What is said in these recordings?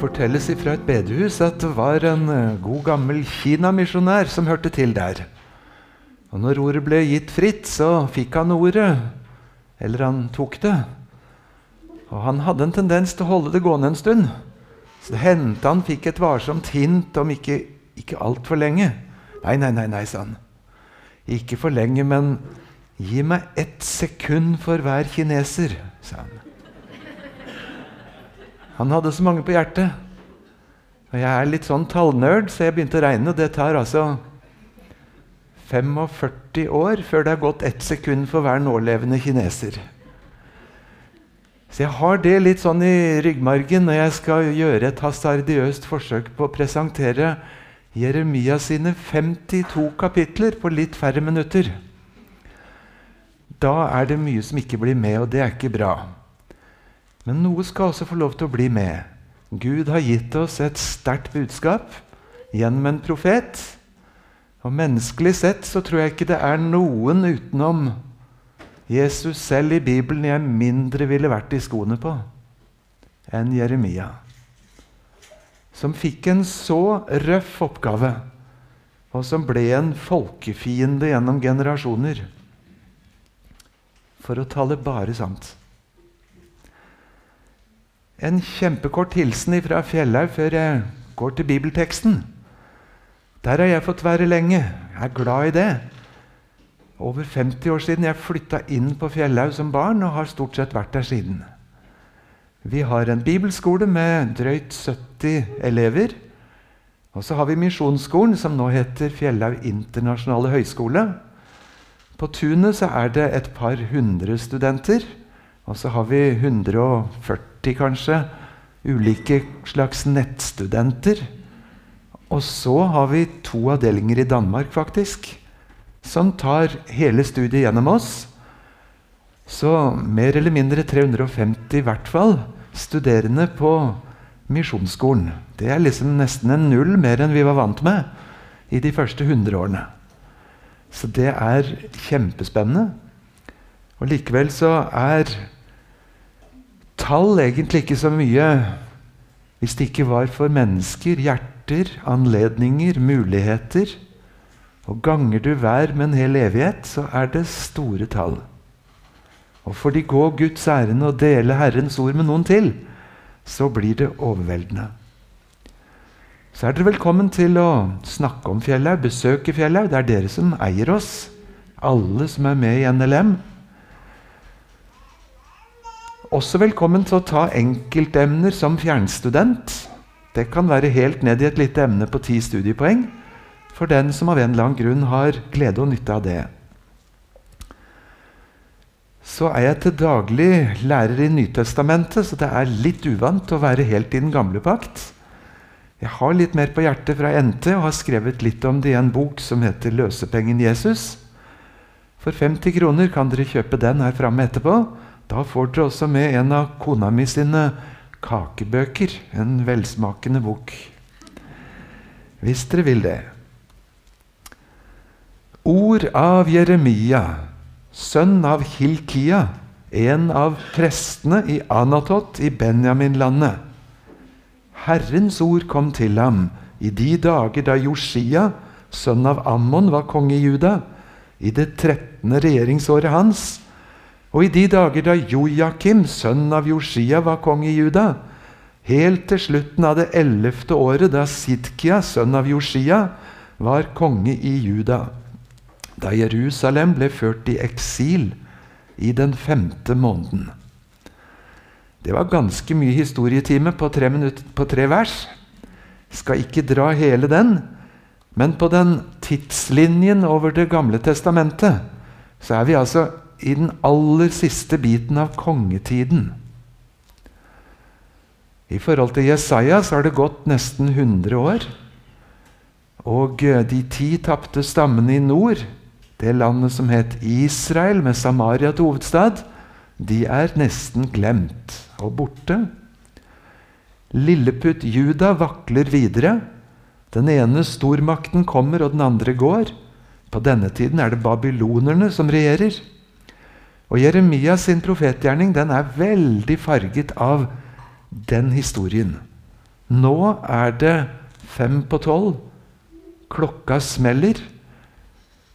fortelles fra et bedehus at det var en eh, god gammel kinamisjonær som hørte til der. Og når ordet ble gitt fritt, så fikk han ordet. Eller han tok det. Og han hadde en tendens til å holde det gående en stund. Så det hendte han fikk et varsomt hint om ikke, ikke altfor lenge. Nei, nei, nei, nei, sa han. Ikke for lenge, men gi meg ett sekund for hver kineser, sa han. Han hadde så mange på hjertet. Og jeg er litt sånn tallnerd, så jeg begynte å regne. og Det tar altså 45 år før det har gått ett sekund for hver nålevende kineser. Så jeg har det litt sånn i ryggmargen når jeg skal gjøre et hastardiøst forsøk på å presentere Jeremia sine 52 kapitler på litt færre minutter. Da er det mye som ikke blir med, og det er ikke bra. Men noe skal også få lov til å bli med. Gud har gitt oss et sterkt budskap gjennom en profet. Og Menneskelig sett så tror jeg ikke det er noen utenom Jesus selv i Bibelen jeg mindre ville vært i skoene på enn Jeremia. Som fikk en så røff oppgave, og som ble en folkefiende gjennom generasjoner. For å tale bare sant. En kjempekort hilsen fra Fjellhaug før jeg går til bibelteksten. Der har jeg fått være lenge. Jeg er glad i det. Over 50 år siden jeg flytta inn på Fjellhaug som barn, og har stort sett vært der siden. Vi har en bibelskole med drøyt 70 elever. Og så har vi Misjonsskolen, som nå heter Fjellhaug internasjonale høgskole. På tunet er det et par hundre studenter. Og så har vi 140 kanskje ulike slags nettstudenter. Og så har vi to avdelinger i Danmark, faktisk, som tar hele studiet gjennom oss. Så mer eller mindre 350 i hvert fall studerende på Misjonsskolen. Det er liksom nesten en null mer enn vi var vant med i de første 100 årene. Så det er kjempespennende. Og likevel så er tall egentlig ikke så mye hvis det ikke var for mennesker, hjerter, anledninger, muligheter. Og ganger du hver med en hel evighet, så er det store tall. Og får de gå Guds ærend og dele Herrens ord med noen til, så blir det overveldende. Så er dere velkommen til å snakke om Fjellhaug, besøke Fjellhaug. Det er dere som eier oss, alle som er med i NLM. Også velkommen til å ta enkeltemner som fjernstudent. Det kan være helt ned i et lite emne på ti studiepoeng for den som av en eller annen grunn har glede og nytte av det. Så er jeg til daglig lærer i Nytestamentet, så det er litt uvant å være helt i den gamle pakt. Jeg har litt mer på hjertet fra NT og har skrevet litt om det i en bok som heter 'Løsepengen Jesus'. For 50 kroner kan dere kjøpe den her framme etterpå. Da får dere også med en av kona mi sine kakebøker. En velsmakende bok. Hvis dere vil det. Ord av Jeremia, sønn av Hilkia, en av prestene i Anatot i Benjaminlandet. Herrens ord kom til ham i de dager da Josia, sønn av Ammon, var konge i Juda, i det trettende regjeringsåret hans og i de dager da Jojakim, sønn av Josia, var konge i Juda, helt til slutten av det ellevte året da Sidkia, sønn av Josia, var konge i Juda, da Jerusalem ble ført i eksil i den femte måneden. Det var ganske mye historietime på tre, minutter, på tre vers. Skal ikke dra hele den, men på den tidslinjen over Det gamle testamentet så er vi altså i den aller siste biten av kongetiden. I forhold til Jesaja så har det gått nesten 100 år. Og eh, de ti tapte stammene i nord, det landet som het Israel, med Samaria til hovedstad, de er nesten glemt og borte. Lilleputt Juda vakler videre. Den ene stormakten kommer, og den andre går. På denne tiden er det babylonerne som regjerer. Og Jeremias sin profetgjerning den er veldig farget av den historien. Nå er det fem på tolv. Klokka smeller.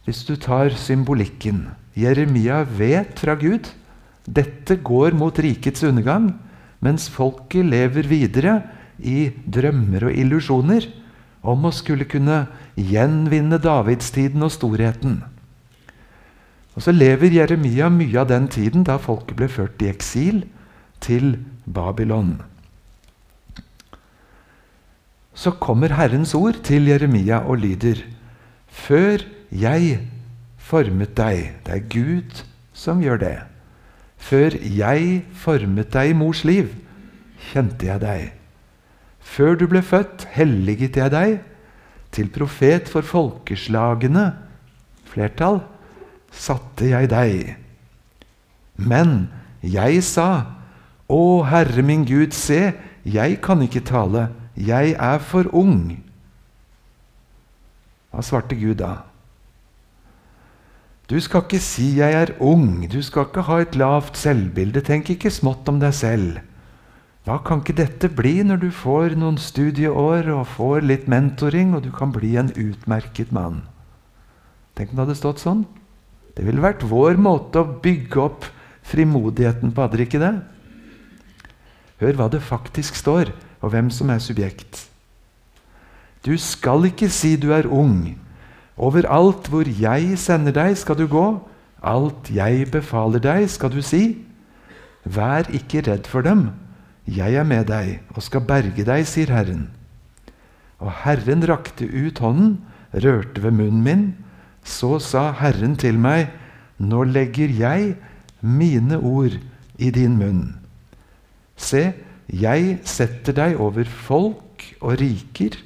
Hvis du tar symbolikken Jeremia vet fra Gud dette går mot rikets undergang, mens folket lever videre i drømmer og illusjoner om å skulle kunne gjenvinne davidstiden og storheten. Og Så lever Jeremia mye av den tiden da folket ble ført i eksil til Babylon. Så kommer Herrens ord til Jeremia og lyder Før jeg formet deg Det er Gud som gjør det. Før jeg formet deg i mors liv, kjente jeg deg. Før du ble født, helliget jeg deg. Til profet for folkeslagene, flertall, satte jeg deg. Men jeg sa, Å Herre min Gud, se, jeg kan ikke tale, jeg er for ung. Hva svarte Gud da? Du skal ikke si 'jeg er ung', du skal ikke ha et lavt selvbilde, tenk ikke smått om deg selv. Hva kan ikke dette bli når du får noen studieår og får litt mentoring, og du kan bli en utmerket mann? Tenk om det hadde stått sånn. Det ville vært vår måte å bygge opp frimodigheten på, hadde det ikke det? Hør hva det faktisk står, og hvem som er subjekt. Du skal ikke si du er ung, Overalt hvor jeg sender deg, skal du gå. Alt jeg befaler deg, skal du si. Vær ikke redd for dem. Jeg er med deg og skal berge deg, sier Herren. Og Herren rakte ut hånden, rørte ved munnen min. Så sa Herren til meg, nå legger jeg mine ord i din munn. Se, jeg setter deg over folk og riker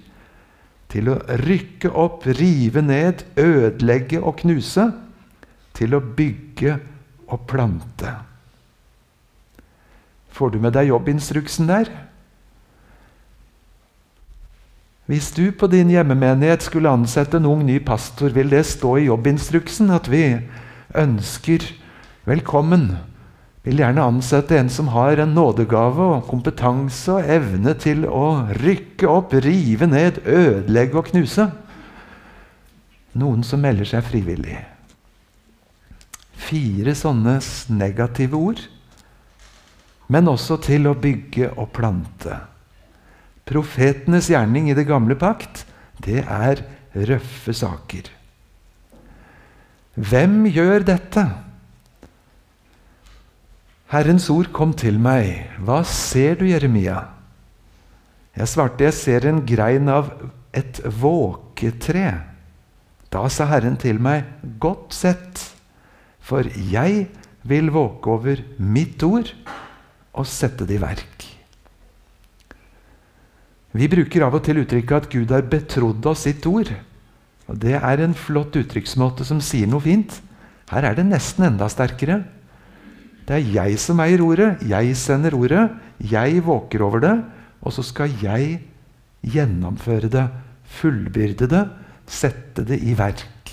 til å rykke opp, rive ned, ødelegge og knuse, til å bygge og plante. Får du med deg jobbinstruksen der? Hvis du på din hjemmemenighet skulle ansette en ung ny pastor, vil det stå i jobbinstruksen at vi ønsker velkommen vil gjerne ansette en som har en nådegave og kompetanse og evne til å rykke opp, rive ned, ødelegge og knuse. Noen som melder seg frivillig. Fire sånne negative ord, men også til å bygge og plante. Profetenes gjerning i det gamle pakt, det er røffe saker. Hvem gjør dette? Herrens ord kom til meg. Hva ser du, Jeremia? Jeg svarte, jeg ser en grein av et våketre. Da sa Herren til meg, godt sett, for jeg vil våke over mitt ord og sette det i verk. Vi bruker av og til uttrykket at Gud har betrodd oss sitt ord. Og Det er en flott uttrykksmåte som sier noe fint. Her er det nesten enda sterkere. Det er jeg som eier ordet. Jeg sender ordet. Jeg våker over det. Og så skal jeg gjennomføre det, fullbyrde det, sette det i verk.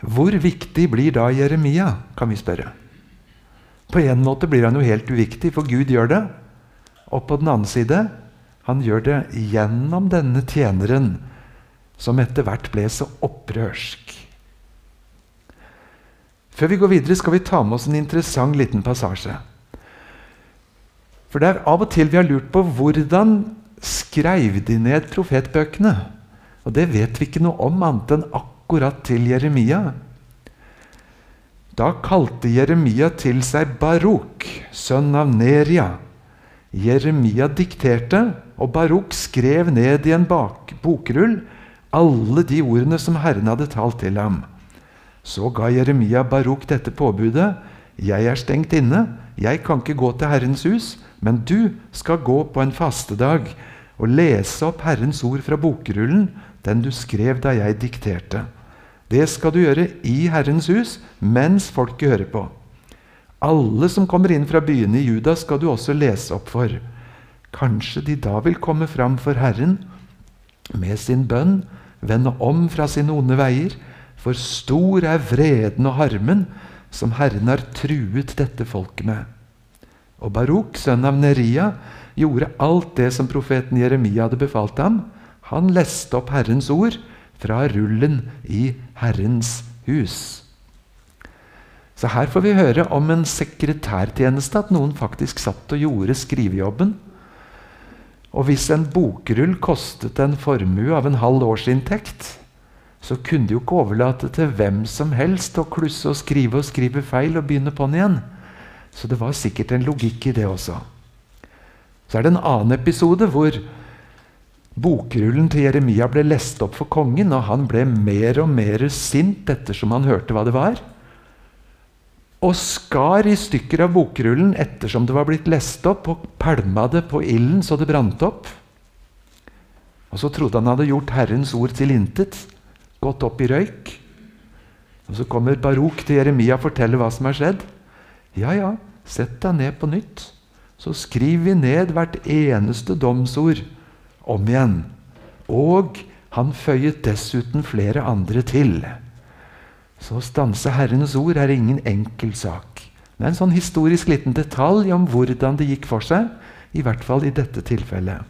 Hvor viktig blir da Jeremia, kan vi spørre. På en måte blir han jo helt uviktig, for Gud gjør det. Og på den annen side han gjør det gjennom denne tjeneren, som etter hvert ble så opprørsk. Før vi går videre, skal vi ta med oss en interessant liten passasje. For det er av og til vi har lurt på hvordan skrev de ned profetbøkene. Og det vet vi ikke noe om annet enn akkurat til Jeremia. Da kalte Jeremia til seg Barok, sønn av Neria. Jeremia dikterte, og Baruch skrev ned i en bokrull alle de ordene som Herren hadde talt til ham. Så ga Jeremia Baruch dette påbudet. Jeg er stengt inne, jeg kan ikke gå til Herrens hus, men du skal gå på en fastedag og lese opp Herrens ord fra bokrullen, den du skrev da jeg dikterte. Det skal du gjøre i Herrens hus mens folket hører på. Alle som kommer inn fra byene i Juda, skal du også lese opp for. Kanskje de da vil komme fram for Herren med sin bønn, vende om fra sine onde veier for stor er vreden og harmen som Herren har truet dette folket med. Og Baruk, sønn av Neria, gjorde alt det som profeten Jeremia hadde befalt ham. Han leste opp Herrens ord fra rullen i Herrens hus. Så her får vi høre om en sekretærtjeneste, at noen faktisk satt og gjorde skrivejobben. Og hvis en bokrull kostet en formue av en halv årsinntekt, så kunne de jo ikke overlate til hvem som helst å klusse og skrive og skrive feil og begynne på'n igjen. Så det var sikkert en logikk i det også. Så er det en annen episode hvor bokrullen til Jeremia ble lest opp for kongen, og han ble mer og mer sint ettersom han hørte hva det var. Og skar i stykker av bokrullen ettersom det var blitt lest opp, og pælma det på ilden så det brant opp. Og så trodde han hadde gjort Herrens ord til intet, gått opp i røyk. Og Så kommer Barok til Jeremia og forteller hva som er skjedd. Ja, ja, sett deg ned på nytt. Så skriver vi ned hvert eneste domsord om igjen. Og han føyet dessuten flere andre til. Så å stanse Herrens ord er ingen enkel sak. Det er en sånn historisk liten detalj om hvordan det gikk for seg, i hvert fall i dette tilfellet.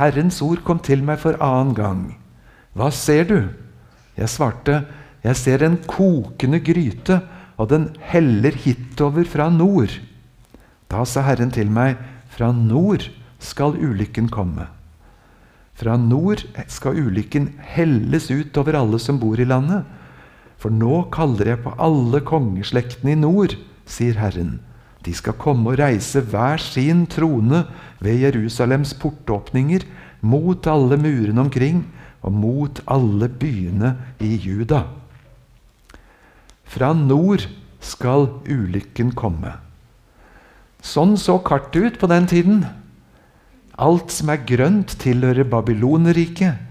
Herrens ord kom til meg for annen gang. Hva ser du? Jeg svarte, jeg ser en kokende gryte og den heller hitover fra nord. Da sa Herren til meg, fra nord skal ulykken komme. Fra nord skal ulykken helles ut over alle som bor i landet. For nå kaller jeg på alle kongeslektene i nord, sier Herren. De skal komme og reise hver sin trone ved Jerusalems portåpninger, mot alle murene omkring og mot alle byene i Juda. Fra nord skal ulykken komme. Sånn så kartet ut på den tiden. Alt som er grønt, tilhører Babyloneriket.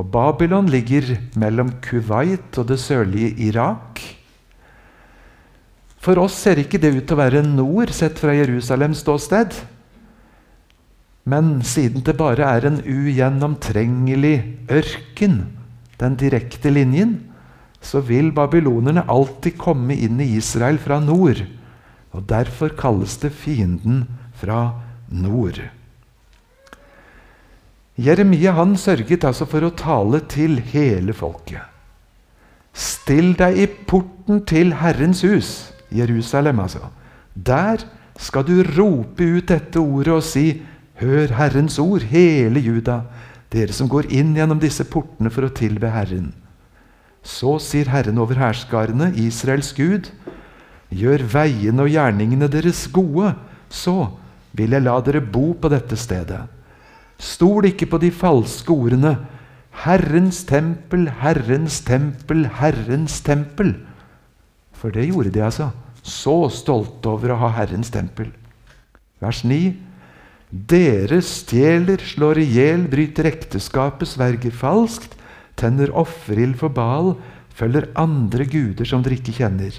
Og Babylon ligger mellom Kuwait og det sørlige Irak. For oss ser ikke det ut til å være nord sett fra Jerusalems ståsted. Men siden det bare er en ugjennomtrengelig ørken, den direkte linjen, så vil babylonerne alltid komme inn i Israel fra nord. Og Derfor kalles det fienden fra nord. Jeremia han sørget altså for å tale til hele folket. Still deg i porten til Herrens hus, Jerusalem altså. Der skal du rope ut dette ordet og si:" Hør Herrens ord, hele Juda, dere som går inn gjennom disse portene for å tilbe Herren. Så sier Herren over hærskarene, Israels Gud, gjør veiene og gjerningene deres gode, så vil jeg la dere bo på dette stedet. Stol ikke på de falske ordene Herrens tempel, Herrens tempel, Herrens tempel. For det gjorde de, altså. Så stolte over å ha Herrens tempel. Vers 9. Dere stjeler, slår i hjel, bryter ekteskapet, sverger falskt, tenner offerild for Baal, følger andre guder som dere ikke kjenner.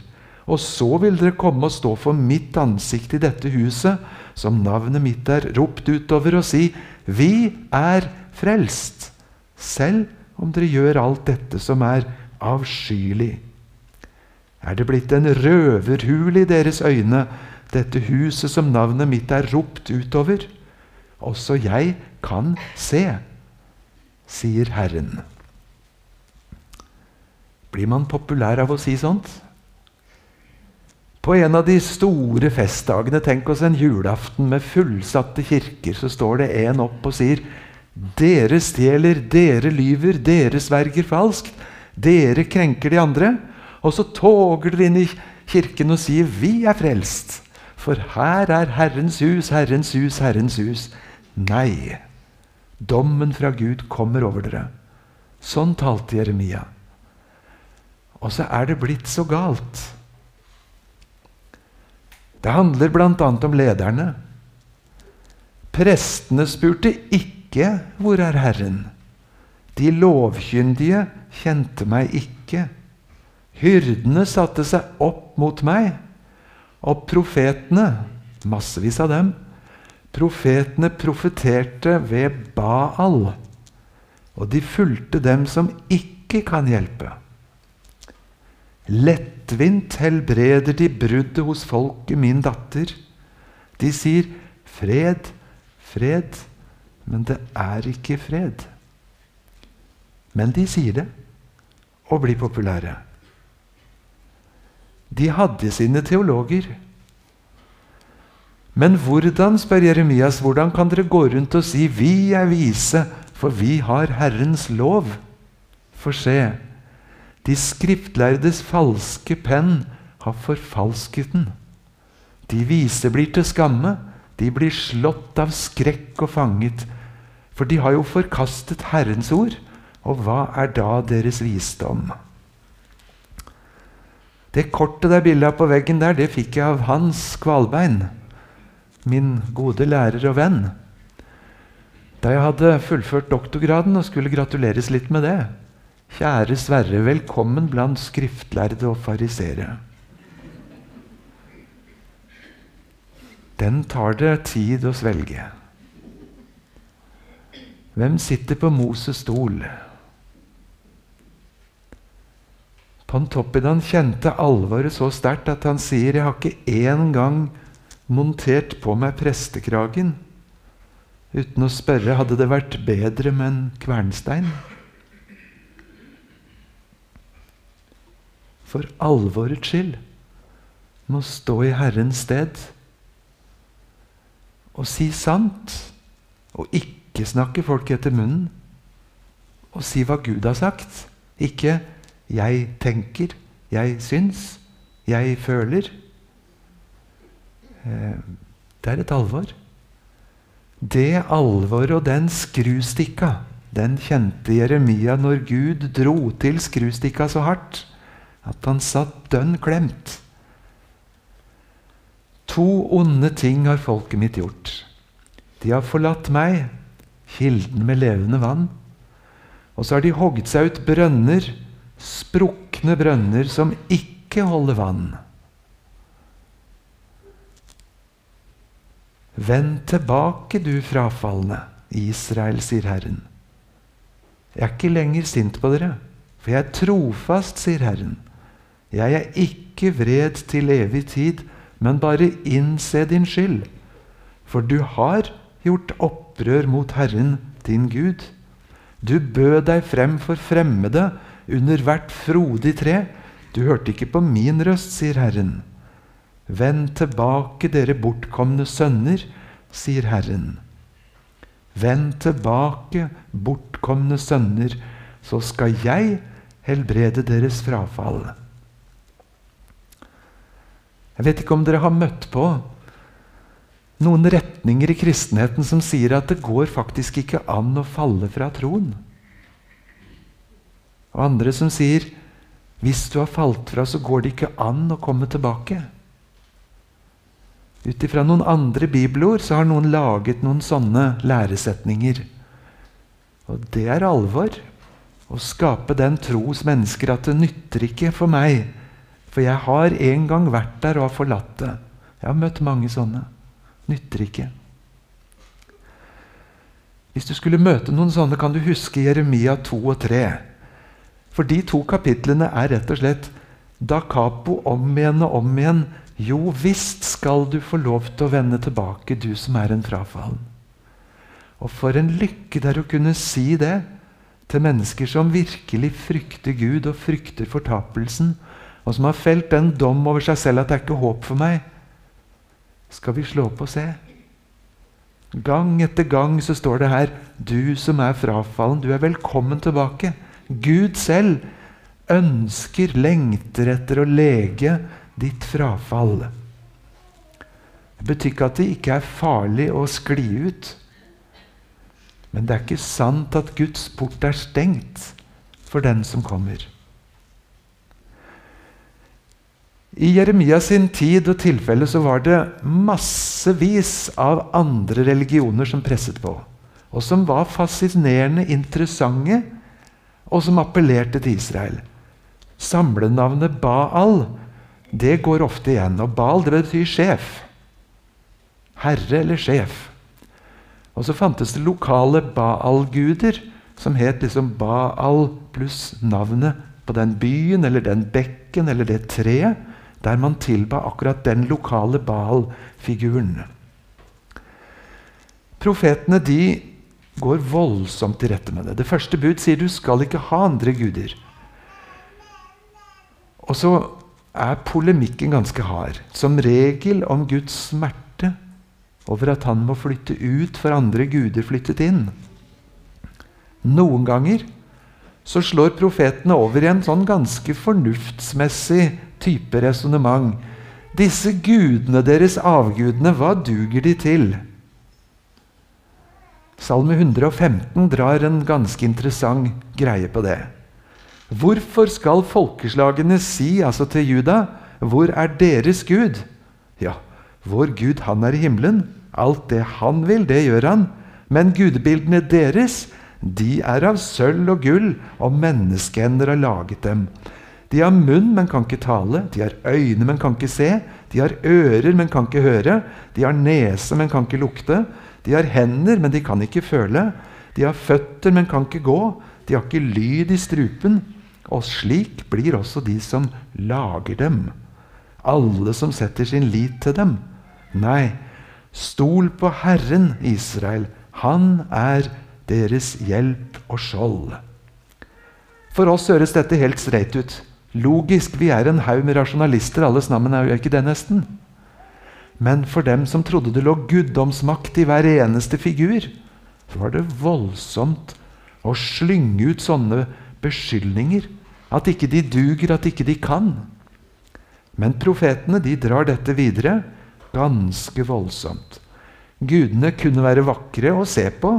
Og så vil dere komme og stå for mitt ansikt i dette huset, som navnet mitt er, ropt utover og si:" Vi er frelst, selv om dere gjør alt dette som er avskyelig. Er det blitt en røverhule i deres øyne, dette huset som navnet mitt er ropt utover? Også jeg kan se, sier Herren. Blir man populær av å si sånt? På en av de store festdagene, tenk oss en julaften med fullsatte kirker, så står det en opp og sier Dere stjeler, dere lyver, dere sverger falskt. Dere krenker de andre. Og så toger dere inn i kirken og sier 'Vi er frelst'. For her er Herrens hus, Herrens hus, Herrens hus. Nei, dommen fra Gud kommer over dere. Sånn talte Jeremia. Og så er det blitt så galt. Det handler bl.a. om lederne. Prestene spurte ikke 'Hvor er Herren?' De lovkyndige kjente meg ikke. Hyrdene satte seg opp mot meg. Og profetene, massevis av dem, profetene profeterte ved Baal. Og de fulgte dem som ikke kan hjelpe. Lettvint helbreder de bruddet hos folket, min datter. De sier, Fred, fred. Men det er ikke fred. Men de sier det, og blir populære. De hadde sine teologer. Men hvordan, spør Jeremias, hvordan kan dere gå rundt og si 'Vi er vise, for vi har Herrens lov'? For se, de skriftlærdes falske penn har forfalsket den. De vise blir til skamme, de blir slått av skrekk og fanget. For de har jo forkastet Herrens ord, og hva er da deres visdom? Det kortet der bildet på veggen der, det fikk jeg av Hans Kvalbein, min gode lærer og venn. Da jeg hadde fullført doktorgraden og skulle gratuleres litt med det. Kjære Sverre, velkommen blant skriftlærde og farisere. Den tar det tid å svelge. Hvem sitter på Moses stol? Pontoppidan kjente alvoret så sterkt at han sier, 'Jeg har ikke engang montert på meg prestekragen.' Uten å spørre hadde det vært bedre med en kvernstein. For alvorets skyld må stå i Herrens sted og si sant, og ikke snakke folk etter munnen, og si hva Gud har sagt. Ikke 'jeg tenker', 'jeg syns', 'jeg føler'. Eh, det er et alvor. Det alvoret og den skrustikka, den kjente Jeremia når Gud dro til skrustikka så hardt at han satt dønn klemt. To onde ting har folket mitt gjort. De har forlatt meg, kilden med levende vann. Og så har de hogd seg ut brønner, sprukne brønner som ikke holder vann. Vend tilbake, du frafalne, Israel, sier Herren. Jeg er ikke lenger sint på dere, for jeg er trofast, sier Herren. Jeg er ikke vred til evig tid, men bare innse din skyld. For du har gjort opprør mot Herren, din Gud. Du bød deg frem for fremmede under hvert frodig tre. Du hørte ikke på min røst, sier Herren. Vend tilbake, dere bortkomne sønner, sier Herren. Vend tilbake, bortkomne sønner, så skal jeg helbrede deres frafall. Jeg vet ikke om dere har møtt på noen retninger i kristenheten som sier at det går faktisk ikke an å falle fra troen. Og andre som sier hvis du har falt fra, så går det ikke an å komme tilbake. Ut ifra noen andre bibelord så har noen laget noen sånne læresetninger. Og det er alvor. Å skape den tro hos mennesker at det nytter ikke for meg. For jeg har en gang vært der og har forlatt det. Jeg har møtt mange sånne. Nytter ikke. Hvis du skulle møte noen sånne, kan du huske Jeremia 2 og 3. For de to kapitlene er rett og slett da capo om igjen og om igjen jo visst skal du få lov til å vende tilbake, du som er en frafallen. Og for en lykke det er å kunne si det til mennesker som virkelig frykter Gud og frykter fortapelsen, og som har felt den dom over seg selv at det er ikke håp for meg. Skal vi slå på og se? Gang etter gang så står det her Du som er frafallen, du er velkommen tilbake. Gud selv ønsker, lengter etter å lege ditt frafall. Det betyr ikke at det ikke er farlig å skli ut. Men det er ikke sant at Guds port er stengt for den som kommer. I Jeremia sin tid og tilfelle så var det massevis av andre religioner som presset på. Og som var fascinerende interessante, og som appellerte til Israel. Samlenavnet Baal det går ofte igjen. Og Baal det betyr sjef. Herre eller sjef. Og så fantes det lokale Baal-guder som het liksom Baal pluss navnet på den byen eller den bekken eller det treet der man tilba akkurat den lokale Baal-figuren. Profetene de går voldsomt til rette med det. Det første bud sier du skal ikke ha andre guder. Og så er polemikken ganske hard. Som regel om Guds smerte over at han må flytte ut for andre guder flyttet inn. Noen ganger så slår profetene over i en sånn ganske fornuftsmessig type resonnement. Disse gudene deres, avgudene, hva duger de til? Salme 115 drar en ganske interessant greie på det. Hvorfor skal folkeslagene si altså til Juda, 'Hvor er deres Gud?' Ja, vår Gud, han er i himmelen. Alt det han vil, det gjør han. Men gudebildene deres, de er av sølv og gull, og menneskehender har laget dem. De har munn, men kan ikke tale. De har øyne, men kan ikke se. De har ører, men kan ikke høre. De har nese, men kan ikke lukte. De har hender, men de kan ikke føle. De har føtter, men kan ikke gå. De har ikke lyd i strupen. Og slik blir også de som lager dem. Alle som setter sin lit til dem. Nei, stol på Herren, Israel. Han er deres hjelp og skjold. For oss høres dette helt streit ut. Logisk, vi er en haug med rasjonalister alle sammen, er jo ikke det nesten? Men for dem som trodde det lå guddomsmakt i hver eneste figur, så var det voldsomt å slynge ut sånne beskyldninger. At ikke de duger, at ikke de kan. Men profetene de drar dette videre ganske voldsomt. Gudene kunne være vakre å se på,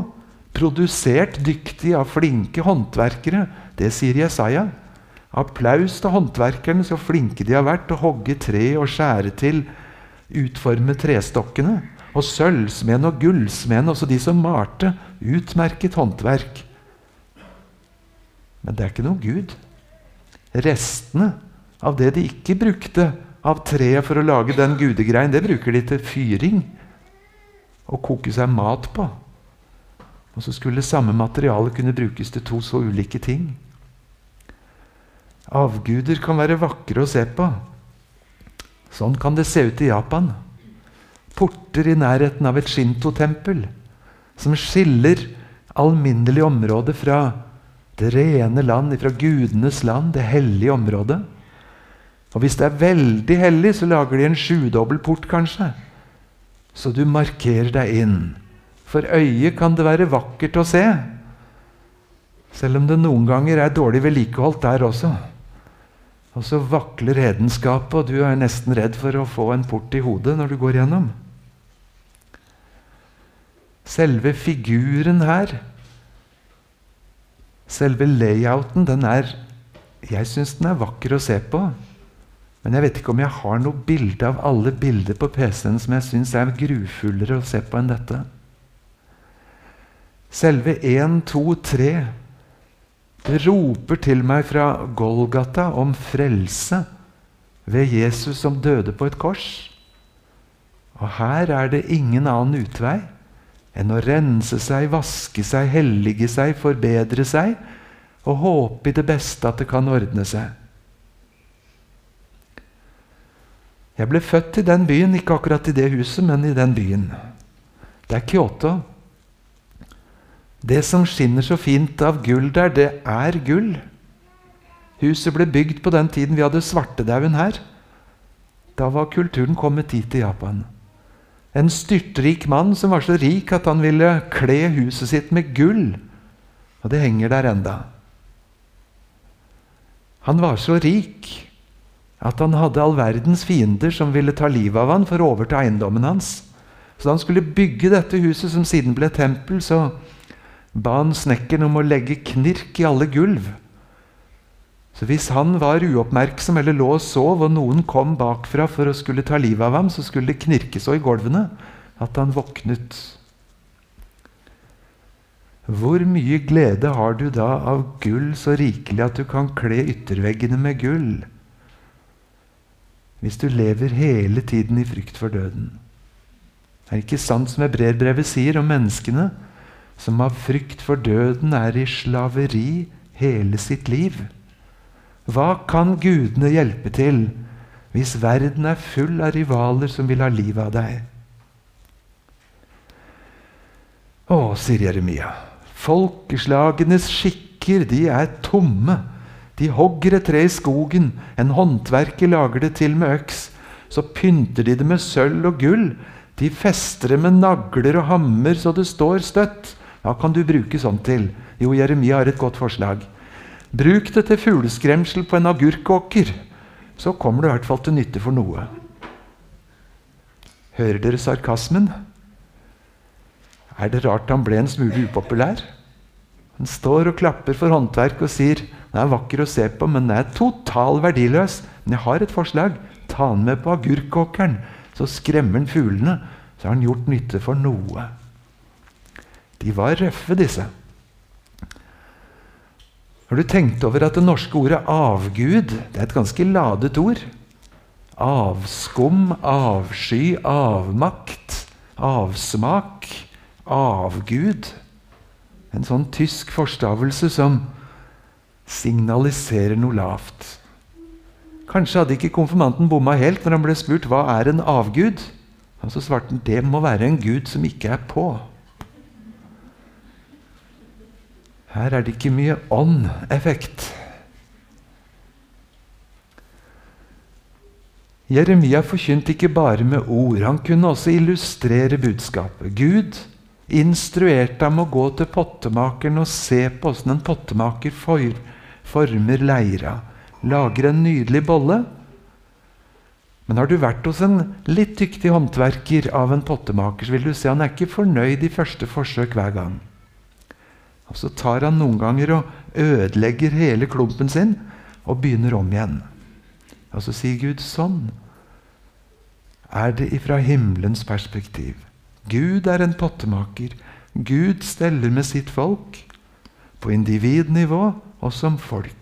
produsert dyktig av flinke håndverkere. Det sier Jesaja. Applaus til håndverkerne, så flinke de har vært til å hogge tre og skjære til, utforme trestokkene. Og sølvsmeden og gullsmeden, også de som malte. Utmerket håndverk. Men det er ikke noe Gud. Restene av det de ikke brukte av treet for å lage den gudegreien, det bruker de til fyring og koke seg mat på. Og så skulle samme materiale kunne brukes til to så ulike ting. Avguder kan være vakre å se på. Sånn kan det se ut i Japan. Porter i nærheten av et shinto-tempel som skiller alminnelig område fra det rene land, fra gudenes land, det hellige området. Og Hvis det er veldig hellig, så lager de en sjudobbel port, kanskje. Så du markerer deg inn. For øyet kan det være vakkert å se. Selv om det noen ganger er dårlig vedlikeholdt der også. Og så vakler hedenskapet, og du er nesten redd for å få en port i hodet når du går gjennom. Selve figuren her, selve layouten, den er Jeg syns den er vakker å se på. Men jeg vet ikke om jeg har noe bilde av alle bilder på PC-en som jeg syns er grufullere å se på enn dette. Selve 1, 2, 3 det roper til meg fra Golgata om frelse ved Jesus som døde på et kors. Og her er det ingen annen utvei enn å rense seg, vaske seg, hellige seg, forbedre seg og håpe i det beste at det kan ordne seg. Jeg ble født i den byen, ikke akkurat i det huset, men i den byen. Det er Kyoto. Det som skinner så fint av gull der, det er gull. Huset ble bygd på den tiden vi hadde svartedauden her. Da var kulturen kommet dit til Japan. En styrtrik mann som var så rik at han ville kle huset sitt med gull. Og det henger der enda. Han var så rik at han hadde all verdens fiender som ville ta livet av han for å overta eiendommen hans. Så da han skulle bygge dette huset, som siden ble tempel, så ba han snekkeren om å legge knirk i alle gulv. Så hvis han var uoppmerksom eller lå og sov, og noen kom bakfra for å skulle ta livet av ham, så skulle det knirke så i gulvene at han våknet. Hvor mye glede har du da av gull så rikelig at du kan kle ytterveggene med gull? Hvis du lever hele tiden i frykt for døden. Det er ikke sant som Hebreerbrevet sier om menneskene som av frykt for døden er i slaveri hele sitt liv. Hva kan gudene hjelpe til hvis verden er full av rivaler som vil ha livet av deg? Å, sier Jeremia, folkeslagenes skikker, de er tomme. De hogger et tre i skogen, en håndverker lager det til med øks. Så pynter de det med sølv og gull. De fester det med nagler og hammer så det står støtt. Hva kan du bruke sånt til? Jo, Jeremia har et godt forslag. Bruk det til fugleskremsel på en agurkåker. Så kommer det i hvert fall til nytte for noe. Hører dere sarkasmen? Er det rart han ble en smule upopulær? Han står og klapper for håndverk og sier den er vakker å se på, men den er total verdiløs. Men jeg har et forslag. Ta den med på agurkåkeren, så skremmer den fuglene. Så har han gjort nytte for noe. De var røffe, disse. Har du tenkt over at det norske ordet 'avgud' det er et ganske ladet ord? Avskum, avsky, avmakt, avsmak, avgud. En sånn tysk forstavelse som signaliserer noe lavt. Kanskje hadde ikke konfirmanten bomma helt når han ble spurt hva er en avgud. Og så svarte han det må være en gud som ikke er på. Her er det ikke mye ånd-effekt. Jeremia forkynte ikke bare med ord. Han kunne også illustrere budskapet. Gud instruerte ham å gå til pottemakeren og se på åssen en pottemaker former leira. Lager en nydelig bolle. Men har du vært hos en litt dyktig håndverker av en pottemaker, så vil du se han er ikke fornøyd i første forsøk hver gang. Og Så tar han noen ganger og ødelegger hele klumpen sin og begynner om igjen. Og så sier Gud sånn er det ifra himmelens perspektiv. Gud er en pottemaker. Gud steller med sitt folk på individnivå og som folk.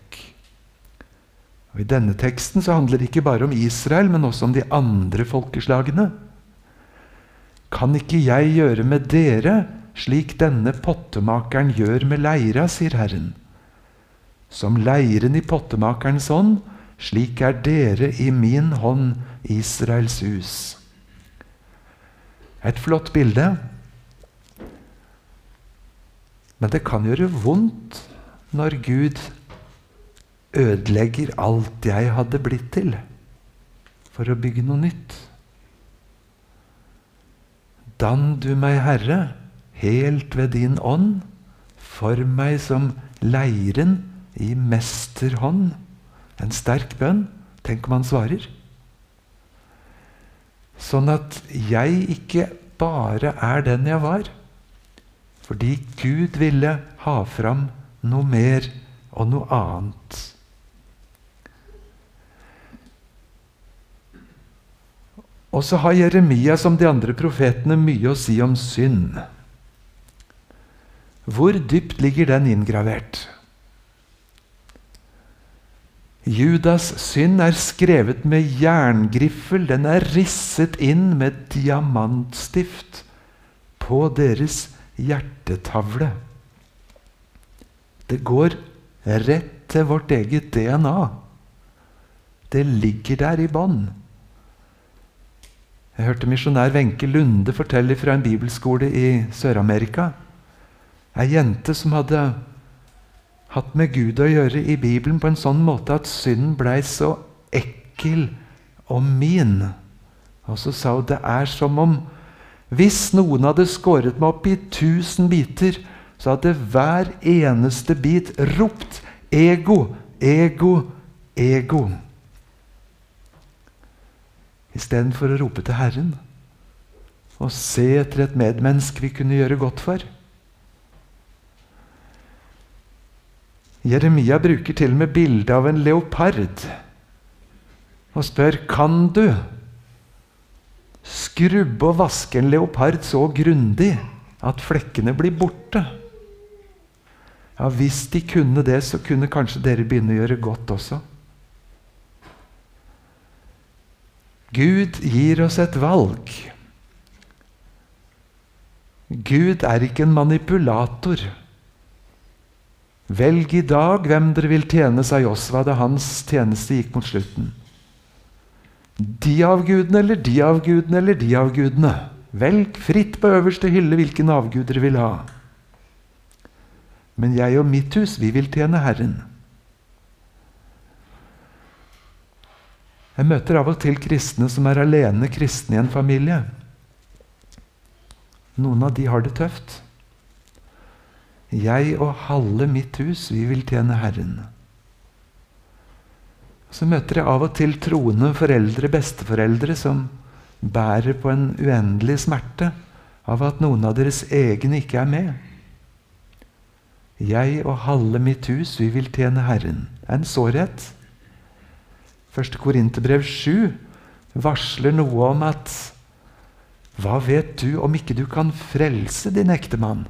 Og I denne teksten så handler det ikke bare om Israel, men også om de andre folkeslagene. Kan ikke jeg gjøre med dere slik denne pottemakeren gjør med leira, sier Herren. Som leiren i pottemakerens hånd, slik er dere i min hånd, Israels hus. Et flott bilde. Men det kan gjøre vondt når Gud ødelegger alt jeg hadde blitt til, for å bygge noe nytt. Dann du meg, Herre, helt ved din ånd, form meg som leiren i mesterhånd. En sterk bønn. Tenk om han svarer. Sånn at jeg ikke bare er den jeg var. Fordi Gud ville ha fram noe mer og noe annet. Og så har Jeremia som de andre profetene mye å si om synd. Hvor dypt ligger den inngravert? Judas synd er skrevet med jerngriffel. Den er risset inn med diamantstift på deres hjertetavle. Det går rett til vårt eget DNA. Det ligger der i bånn. Jeg hørte misjonær Wenche Lunde fortelle fra en bibelskole i Sør-Amerika. Ei jente som hadde hatt med Gud å gjøre i Bibelen på en sånn måte at synden blei så ekkel og min. Og så sa hun det er som om hvis noen hadde skåret meg opp i tusen biter, så hadde hver eneste bit ropt 'ego, ego, ego'. Istedenfor å rope til Herren og se etter et medmenneske vi kunne gjøre godt for. Jeremia bruker til og med bildet av en leopard og spør kan du skrubbe og vaske en leopard så grundig at flekkene blir borte. Ja, Hvis de kunne det, så kunne kanskje dere begynne å gjøre godt også. Gud gir oss et valg. Gud er ikke en manipulator. Velg i dag hvem dere vil tjene, sa Josva da hans tjeneste gikk mot slutten. De avgudene eller de avgudene eller de avgudene. Velg fritt på øverste hylle hvilken avgud dere vil ha. Men jeg og mitt hus, vi vil tjene Herren. Jeg møter av og til kristne som er alene kristne i en familie. Noen av de har det tøft. Jeg og halve mitt hus, vi vil tjene Herren. Så møter jeg av og til troende foreldre, besteforeldre, som bærer på en uendelig smerte av at noen av deres egne ikke er med. Jeg og halve mitt hus, vi vil tjene Herren. Er en sårhet. Første Korinterbrev 7 varsler noe om at Hva vet du om ikke du kan frelse din ektemann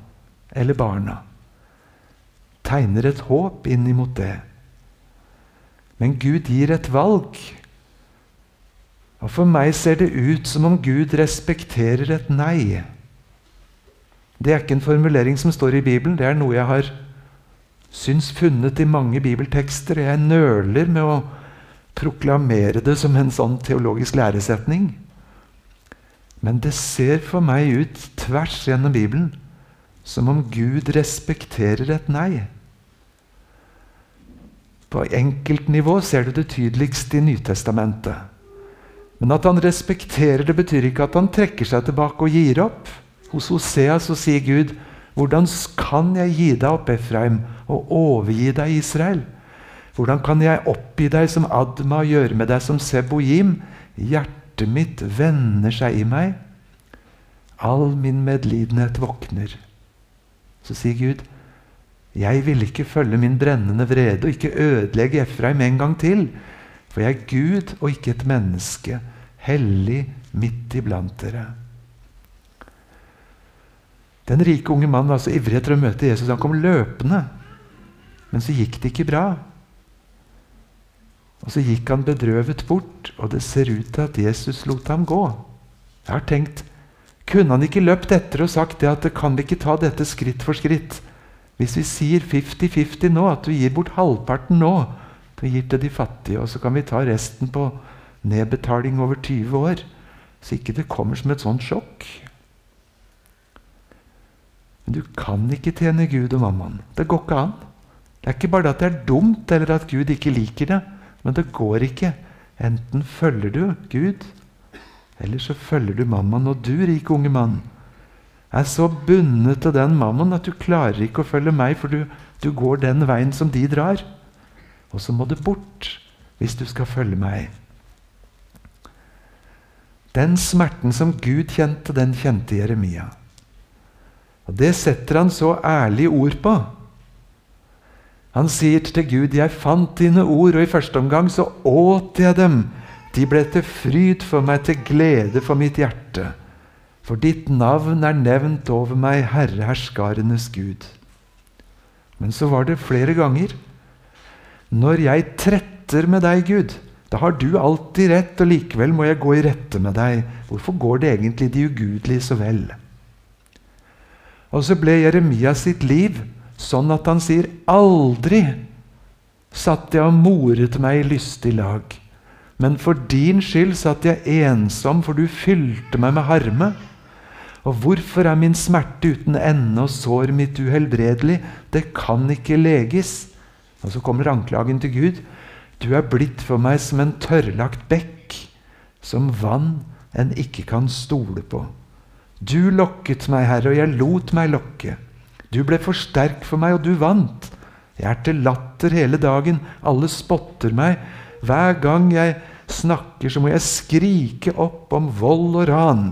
eller barna? Tegner et håp inn imot det. Men Gud gir et valg. Og For meg ser det ut som om Gud respekterer et nei. Det er ikke en formulering som står i Bibelen. Det er noe jeg har syns funnet i mange bibeltekster. Jeg nøler med å proklamere det som en sånn teologisk læresetning. Men det ser for meg ut tvers gjennom Bibelen som om Gud respekterer et nei. På enkeltnivå ser du det tydeligst i Nytestamentet. Men at han respekterer det, betyr ikke at han trekker seg tilbake og gir opp. Hos Hosea så sier Gud, 'Hvordan kan jeg gi deg opp, Efraim, og overgi deg, Israel?' Hvordan kan jeg oppgi deg som Adma og gjøre med deg som Seboim? Hjertet mitt vender seg i meg. All min medlidenhet våkner. Så sier Gud, jeg vil ikke følge min brennende vrede og ikke ødelegge Efraim en gang til. For jeg er Gud og ikke et menneske, hellig midt iblant dere. Den rike unge mannen var så ivrig etter å møte Jesus. Han kom løpende. Men så gikk det ikke bra. Og så gikk han bedrøvet bort, og det ser ut til at Jesus lot ham gå. Jeg har tenkt, Kunne han ikke løpt etter og sagt det at kan vi ikke ta dette skritt for skritt? Hvis vi sier 50-50 nå, at du gir bort halvparten nå, du gir til de fattige, og så kan vi ta resten på nedbetaling over 20 år, så ikke det kommer som et sånt sjokk. Men du kan ikke tjene Gud og mammaen. Det går ikke an. Det er ikke bare at det er dumt, eller at Gud ikke liker det. Men det går ikke. Enten følger du Gud, eller så følger du mammaen. Og du, rik unge mann, er så bundet til den mammaen at du klarer ikke å følge meg, for du, du går den veien som de drar. Og så må du bort hvis du skal følge meg. Den smerten som Gud kjente, den kjente Jeremia. Og Det setter han så ærlige ord på. Han sier til Gud, 'Jeg fant dine ord, og i første omgang så åt jeg dem.' 'De ble til fryd for meg, til glede for mitt hjerte.' 'For ditt navn er nevnt over meg, Herre herskarenes Gud.' Men så var det flere ganger. 'Når jeg tretter med deg, Gud, da har du alltid rett, og likevel må jeg gå i rette med deg.' Hvorfor går det egentlig de ugudelige så vel? Og så ble Jeremia sitt liv Sånn at han sier 'aldri satt jeg og moret meg i lystig lag'. Men for din skyld satt jeg ensom, for du fylte meg med harme. Og hvorfor er min smerte uten ende og sår mitt uhelbredelig? Det kan ikke leges. Og så kommer anklagen til Gud. Du er blitt for meg som en tørrlagt bekk, som vann en ikke kan stole på. Du lokket meg, Herre, og jeg lot meg lokke. Du ble for sterk for meg, og du vant. Jeg er til latter hele dagen. Alle spotter meg. Hver gang jeg snakker, så må jeg skrike opp om vold og ran.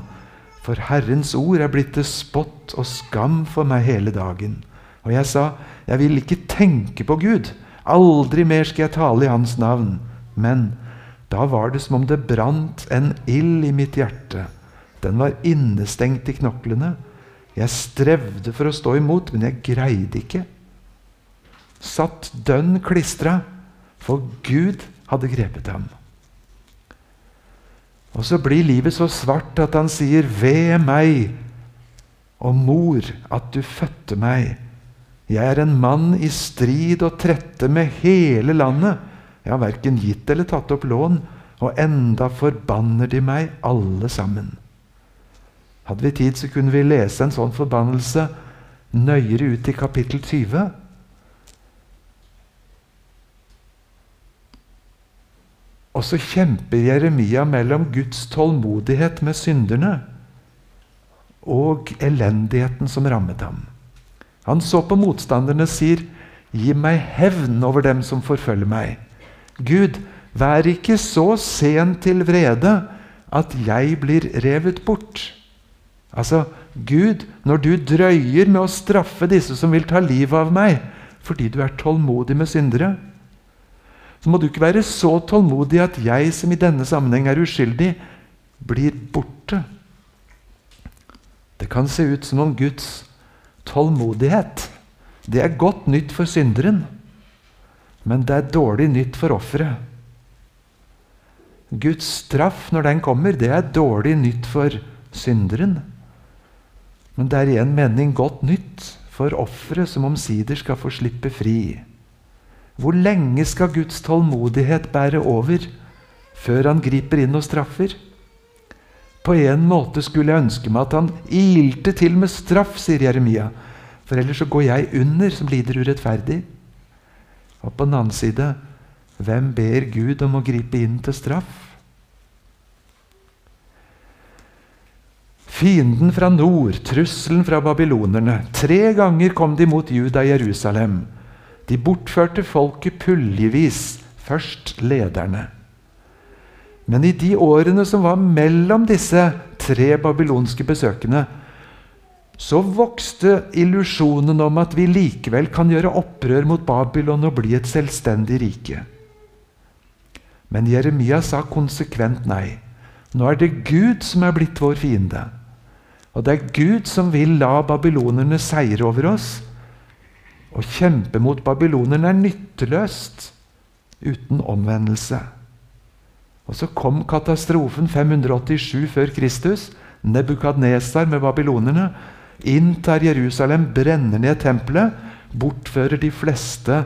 For Herrens ord er blitt til spott og skam for meg hele dagen. Og jeg sa, jeg vil ikke tenke på Gud. Aldri mer skal jeg tale i Hans navn. Men da var det som om det brant en ild i mitt hjerte. Den var innestengt i knoklene. Jeg strevde for å stå imot, men jeg greide ikke. Satt dønn klistra, for Gud hadde grepet ham. Og så blir livet så svart at han sier, 'Ved meg, og mor, at du fødte meg.' 'Jeg er en mann i strid og trette med hele landet.' 'Jeg har verken gitt eller tatt opp lån, og enda forbanner de meg alle sammen.' Hadde vi tid, så kunne vi lese en sånn forbannelse nøyere ut i kapittel 20. Og så kjemper Jeremia mellom Guds tålmodighet med synderne og elendigheten som rammet ham. Han så på motstanderne og sier, 'Gi meg hevn over dem som forfølger meg.' Gud, vær ikke så sen til vrede at jeg blir revet bort. Altså, Gud, når du drøyer med å straffe disse som vil ta livet av meg, fordi du er tålmodig med syndere, så må du ikke være så tålmodig at jeg, som i denne sammenheng er uskyldig, blir borte. Det kan se ut som om Guds tålmodighet det er godt nytt for synderen, men det er dårlig nytt for offeret. Guds straff, når den kommer, det er dårlig nytt for synderen. Men det er i en mening godt nytt for offeret som omsider skal få slippe fri. Hvor lenge skal Guds tålmodighet bære over før han griper inn og straffer? På en måte skulle jeg ønske meg at han ilte til med straff, sier Jeremia. For ellers så går jeg under, som lider urettferdig. Og på den annen side, hvem ber Gud om å gripe inn til straff? Fienden fra nord, trusselen fra babylonerne. Tre ganger kom de mot Juda i Jerusalem. De bortførte folket puljevis, først lederne. Men i de årene som var mellom disse tre babylonske besøkene, så vokste illusjonen om at vi likevel kan gjøre opprør mot Babylon og bli et selvstendig rike. Men Jeremia sa konsekvent nei. Nå er det Gud som er blitt vår fiende. Og det er Gud som vil la babylonerne seire over oss. Å kjempe mot babylonerne er nytteløst uten omvendelse. Og så kom katastrofen 587 før Kristus. Nebukadnesar med babylonerne inntar Jerusalem, brenner ned tempelet, bortfører de fleste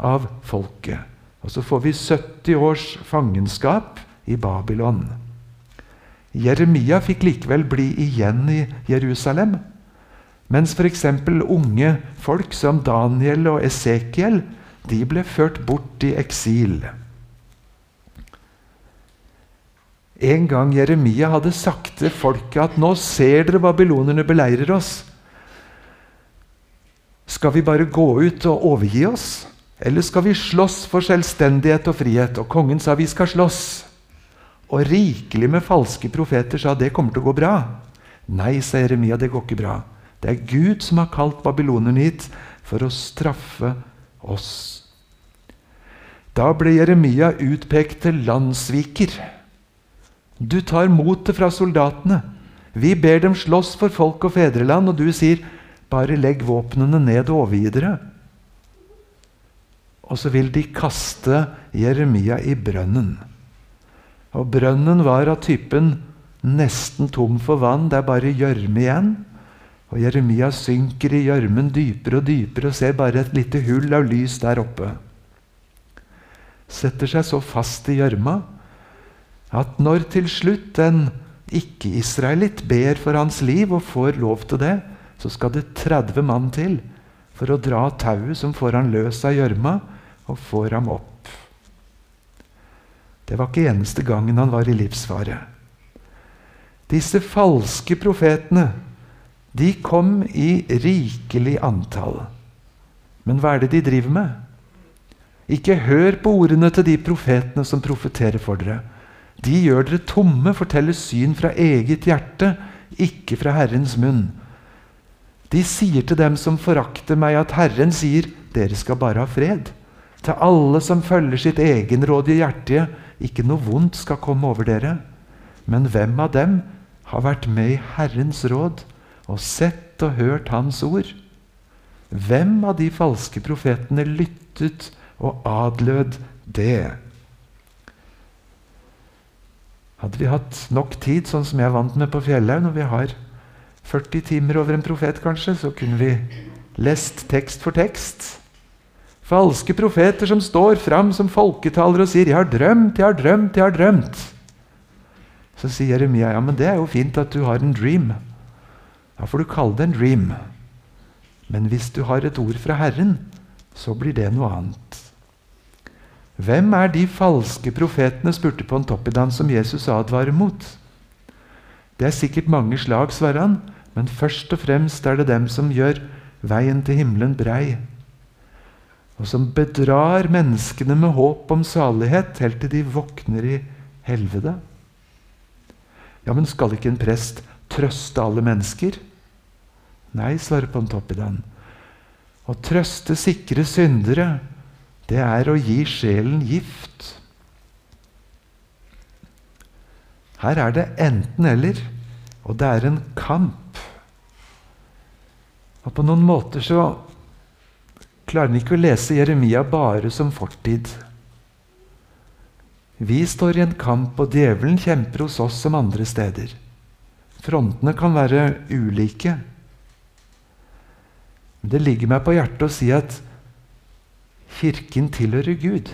av folket. Og så får vi 70 års fangenskap i Babylon. Jeremia fikk likevel bli igjen i Jerusalem. Mens f.eks. unge folk som Daniel og Esekiel de ble ført bort i eksil. En gang Jeremia hadde sagt til folket at 'nå ser dere babylonerne beleirer oss'. Skal vi bare gå ut og overgi oss, eller skal vi slåss for selvstendighet og frihet? Og kongen sa vi skal slåss. Og rikelig med falske profeter sa det kommer til å gå bra. Nei, sa Jeremia, det går ikke bra. Det er Gud som har kalt babylonerne hit for å straffe oss. Da ble Jeremia utpekt til landssviker. Du tar motet fra soldatene. Vi ber dem slåss for folk og fedreland, og du sier bare legg våpnene ned og overgi dere. Og så vil de kaste Jeremia i brønnen. Og brønnen var av typen nesten tom for vann, det er bare gjørme igjen. Og Jeremia synker i gjørmen dypere og dypere og ser bare et lite hull av lys der oppe. Setter seg så fast i gjørma at når til slutt en ikke-israelitt ber for hans liv og får lov til det, så skal det 30 mann til for å dra tauet som får han løs av gjørma, og får ham opp. Det var ikke eneste gangen han var i livsfare. Disse falske profetene de kom i rikelig antall. Men hva er det de driver med? Ikke hør på ordene til de profetene som profeterer for dere. De gjør dere tomme, forteller syn fra eget hjerte, ikke fra Herrens munn. De sier til dem som forakter meg, at Herren sier, dere skal bare ha fred. Til alle som følger sitt egenrådige hjerte, ikke noe vondt skal komme over dere. Men hvem av dem har vært med i Herrens råd og sett og hørt Hans ord? Hvem av de falske profetene lyttet og adlød det? Hadde vi hatt nok tid, sånn som jeg er vant med på Fjellhaug, når vi har 40 timer over en profet, kanskje, så kunne vi lest tekst for tekst. Falske profeter som står fram som folketalere og sier 'Jeg har drømt, jeg har drømt, jeg har drømt'. Så sier Jeremia ja, men det er jo fint at du har en dream. Da får du kalle det en dream. Men hvis du har et ord fra Herren, så blir det noe annet. Hvem er de falske profetene, spurte Pontoppidan, som Jesus advarer mot? Det er sikkert mange slag, svarer han, men først og fremst er det dem som gjør veien til himmelen brei, og som bedrar menneskene med håp om salighet helt til de våkner i helvete. Ja, men skal ikke en prest trøste alle mennesker? Nei, svarer Pontoppidan. Å trøste sikre syndere det er å gi sjelen gift. Her er det enten-eller, og det er en kamp. Og På noen måter så klarer han ikke å lese Jeremia bare som fortid. Vi står i en kamp, og djevelen kjemper hos oss som andre steder. Frontene kan være ulike. Men det ligger meg på hjertet å si at Kirken tilhører Gud.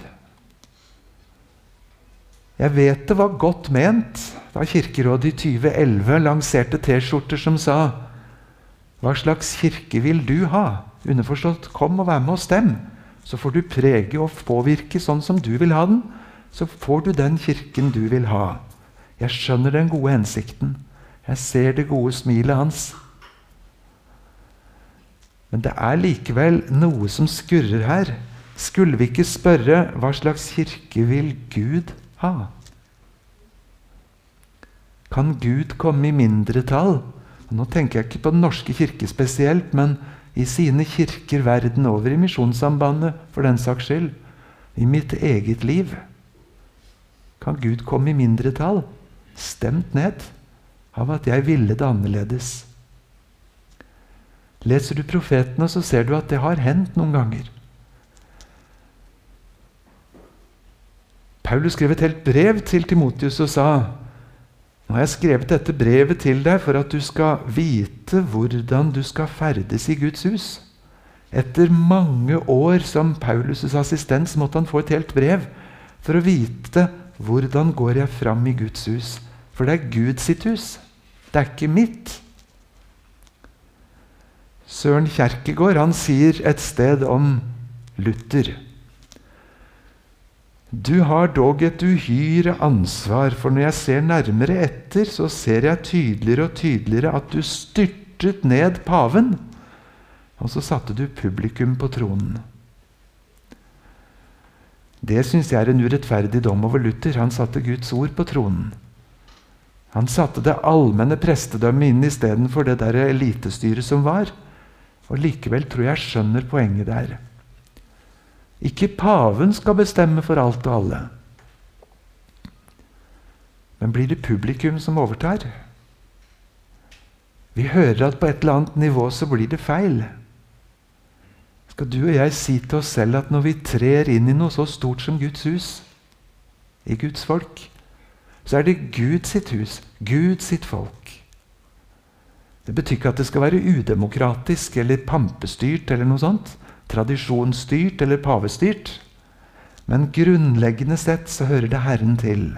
Jeg vet det var godt ment da Kirkerådet i 2011 lanserte T-skjorter som sa Hva slags kirke vil du ha? Underforstått kom og vær med oss dem. Så får du prege og påvirke sånn som du vil ha den. Så får du den kirken du vil ha. Jeg skjønner den gode hensikten. Jeg ser det gode smilet hans. Men det er likevel noe som skurrer her. Skulle vi ikke spørre hva slags kirke vil Gud ha? Kan Gud komme i mindretall? Nå tenker jeg ikke på Den norske kirke spesielt, men i sine kirker verden over, i Misjonssambandet for den saks skyld, i mitt eget liv. Kan Gud komme i mindretall, stemt ned av at jeg ville det annerledes? Leser du profetene, så ser du at det har hendt noen ganger. Paulus skrev et helt brev til Timotius og sa nå har jeg skrevet dette brevet til deg for at du skal vite hvordan du skal ferdes i Guds hus. Etter mange år som Paulus' assistens måtte han få et helt brev for å vite hvordan går jeg fram i Guds hus. For det er Guds sitt hus. Det er ikke mitt. Søren Kjerkegaard han sier et sted om Luther du har dog et uhyre ansvar, for når jeg ser nærmere etter, så ser jeg tydeligere og tydeligere at du styrtet ned paven, og så satte du publikum på tronen. Det syns jeg er en urettferdig dom over Luther. Han satte Guds ord på tronen. Han satte det allmenne prestedømmet inn istedenfor det der elitestyret som var. Og likevel tror jeg skjønner poenget der. Ikke paven skal bestemme for alt og alle. Men blir det publikum som overtar? Vi hører at på et eller annet nivå så blir det feil. Skal du og jeg si til oss selv at når vi trer inn i noe så stort som Guds hus, i Guds folk, så er det Gud sitt hus, Gud sitt folk. Det betyr ikke at det skal være udemokratisk eller pampestyrt eller noe sånt tradisjonsstyrt eller pavestyrt. Men grunnleggende sett så hører det Herren til.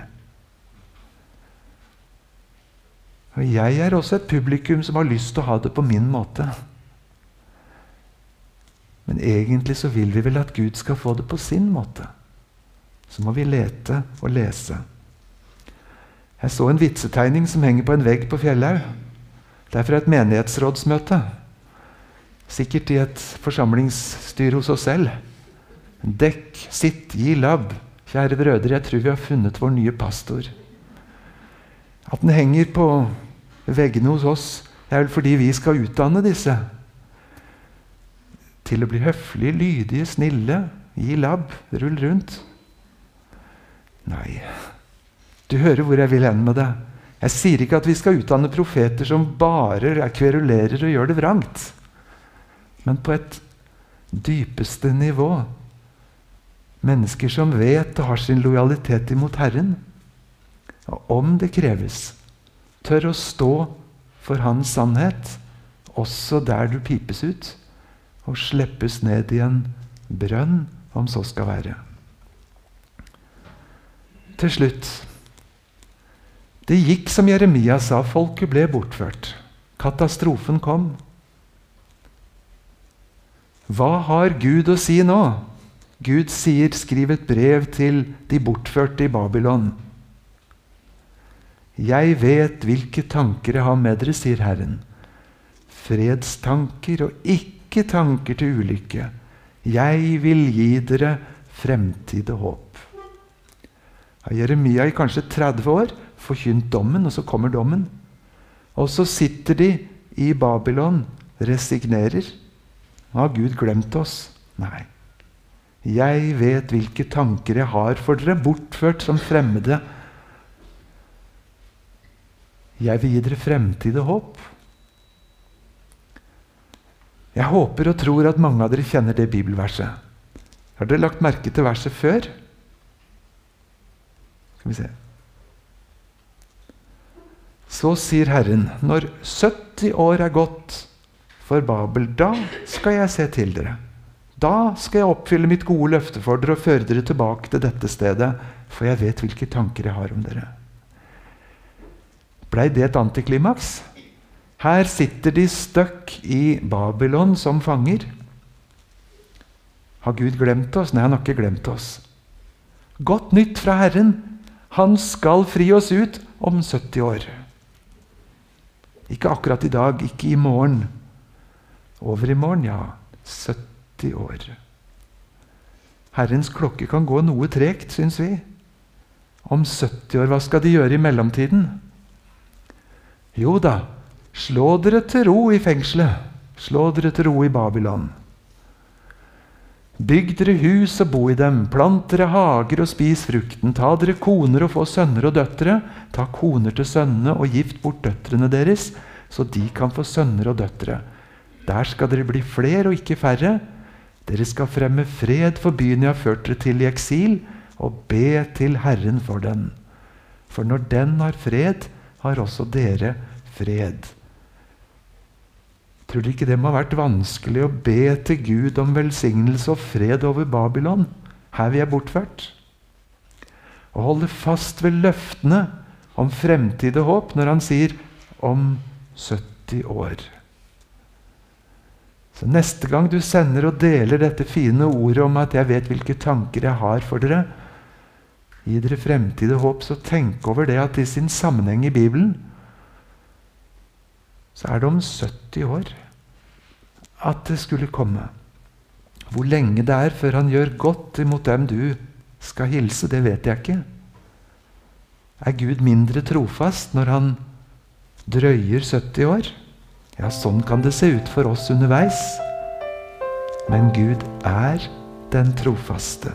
Og jeg er også et publikum som har lyst til å ha det på min måte. Men egentlig så vil vi vel at Gud skal få det på sin måte. Så må vi lete og lese. Jeg så en vitsetegning som henger på en vegg på Fjellhaug. Det er fra et menighetsrådsmøte. Sikkert i et forsamlingsstyre hos oss selv. Dekk, sitt, gi labb. Kjære brødre, jeg tror vi har funnet vår nye pastor. At den henger på veggene hos oss, det er vel fordi vi skal utdanne disse. Til å bli høflige, lydige, snille, gi labb, rull rundt. Nei, du hører hvor jeg vil hen med det. Jeg sier ikke at vi skal utdanne profeter som bare kverulerer og gjør det vrangt men på et dypeste nivå. Mennesker som vet og har sin lojalitet imot Herren. Og om det kreves, tør å stå for Hans sannhet, også der du pipes ut, og slippes ned i en brønn, om så skal være. Til slutt Det gikk som Jeremia sa, folket ble bortført. Katastrofen kom. Hva har Gud å si nå? Gud sier, skriv et brev til de bortførte i Babylon. Jeg vet hvilke tanker jeg har med dere, sier Herren. Fredstanker og ikke tanker til ulykke. Jeg vil gi dere fremtid og håp. Jeremia i kanskje 30 år forkynt dommen, og så kommer dommen. Og så sitter de i Babylon, resignerer. Har Gud glemt oss? Nei. Jeg vet hvilke tanker jeg har for dere, bortført som fremmede. Jeg vil gi dere fremtid og håp. Jeg håper og tror at mange av dere kjenner det bibelverset. Har dere lagt merke til verset før? Skal vi se. Så sier Herren, når 70 år er gått for Babel, da skal jeg se til dere. Da skal jeg oppfylle mitt gode løfte for dere og føre dere tilbake til dette stedet, for jeg vet hvilke tanker jeg har om dere. Blei det et antiklimaks? Her sitter de støkk i Babylon som fanger. Har Gud glemt oss? Nei, han har ikke glemt oss. Godt nytt fra Herren. Han skal fri oss ut om 70 år. Ikke akkurat i dag, ikke i morgen. Over i morgen, ja. 70 år. Herrens klokke kan gå noe tregt, syns vi. Om 70 år, hva skal de gjøre i mellomtiden? Jo da, slå dere til ro i fengselet. Slå dere til ro i Babylon. Bygg dere hus og bo i dem, plant dere hager og spis frukten. Ta dere koner og få sønner og døtre. Ta koner til sønnene og gift bort døtrene deres, så de kan få sønner og døtre. Der skal dere bli flere og ikke færre. Dere skal fremme fred for byen jeg har ført dere til i eksil, og be til Herren for den. For når den har fred, har også dere fred. Tror du ikke det må ha vært vanskelig å be til Gud om velsignelse og fred over Babylon, her vi er bortført? Å holde fast ved løftene om fremtid og håp når han sier 'om 70 år'. Så Neste gang du sender og deler dette fine ordet om at 'jeg vet hvilke tanker jeg har for dere', gi dere fremtid og håp, så tenk over det at i sin sammenheng i Bibelen så er det om 70 år at det skulle komme. Hvor lenge det er før han gjør godt imot dem du skal hilse, det vet jeg ikke. Er Gud mindre trofast når han drøyer 70 år? Ja, sånn kan det se ut for oss underveis. Men Gud er den trofaste.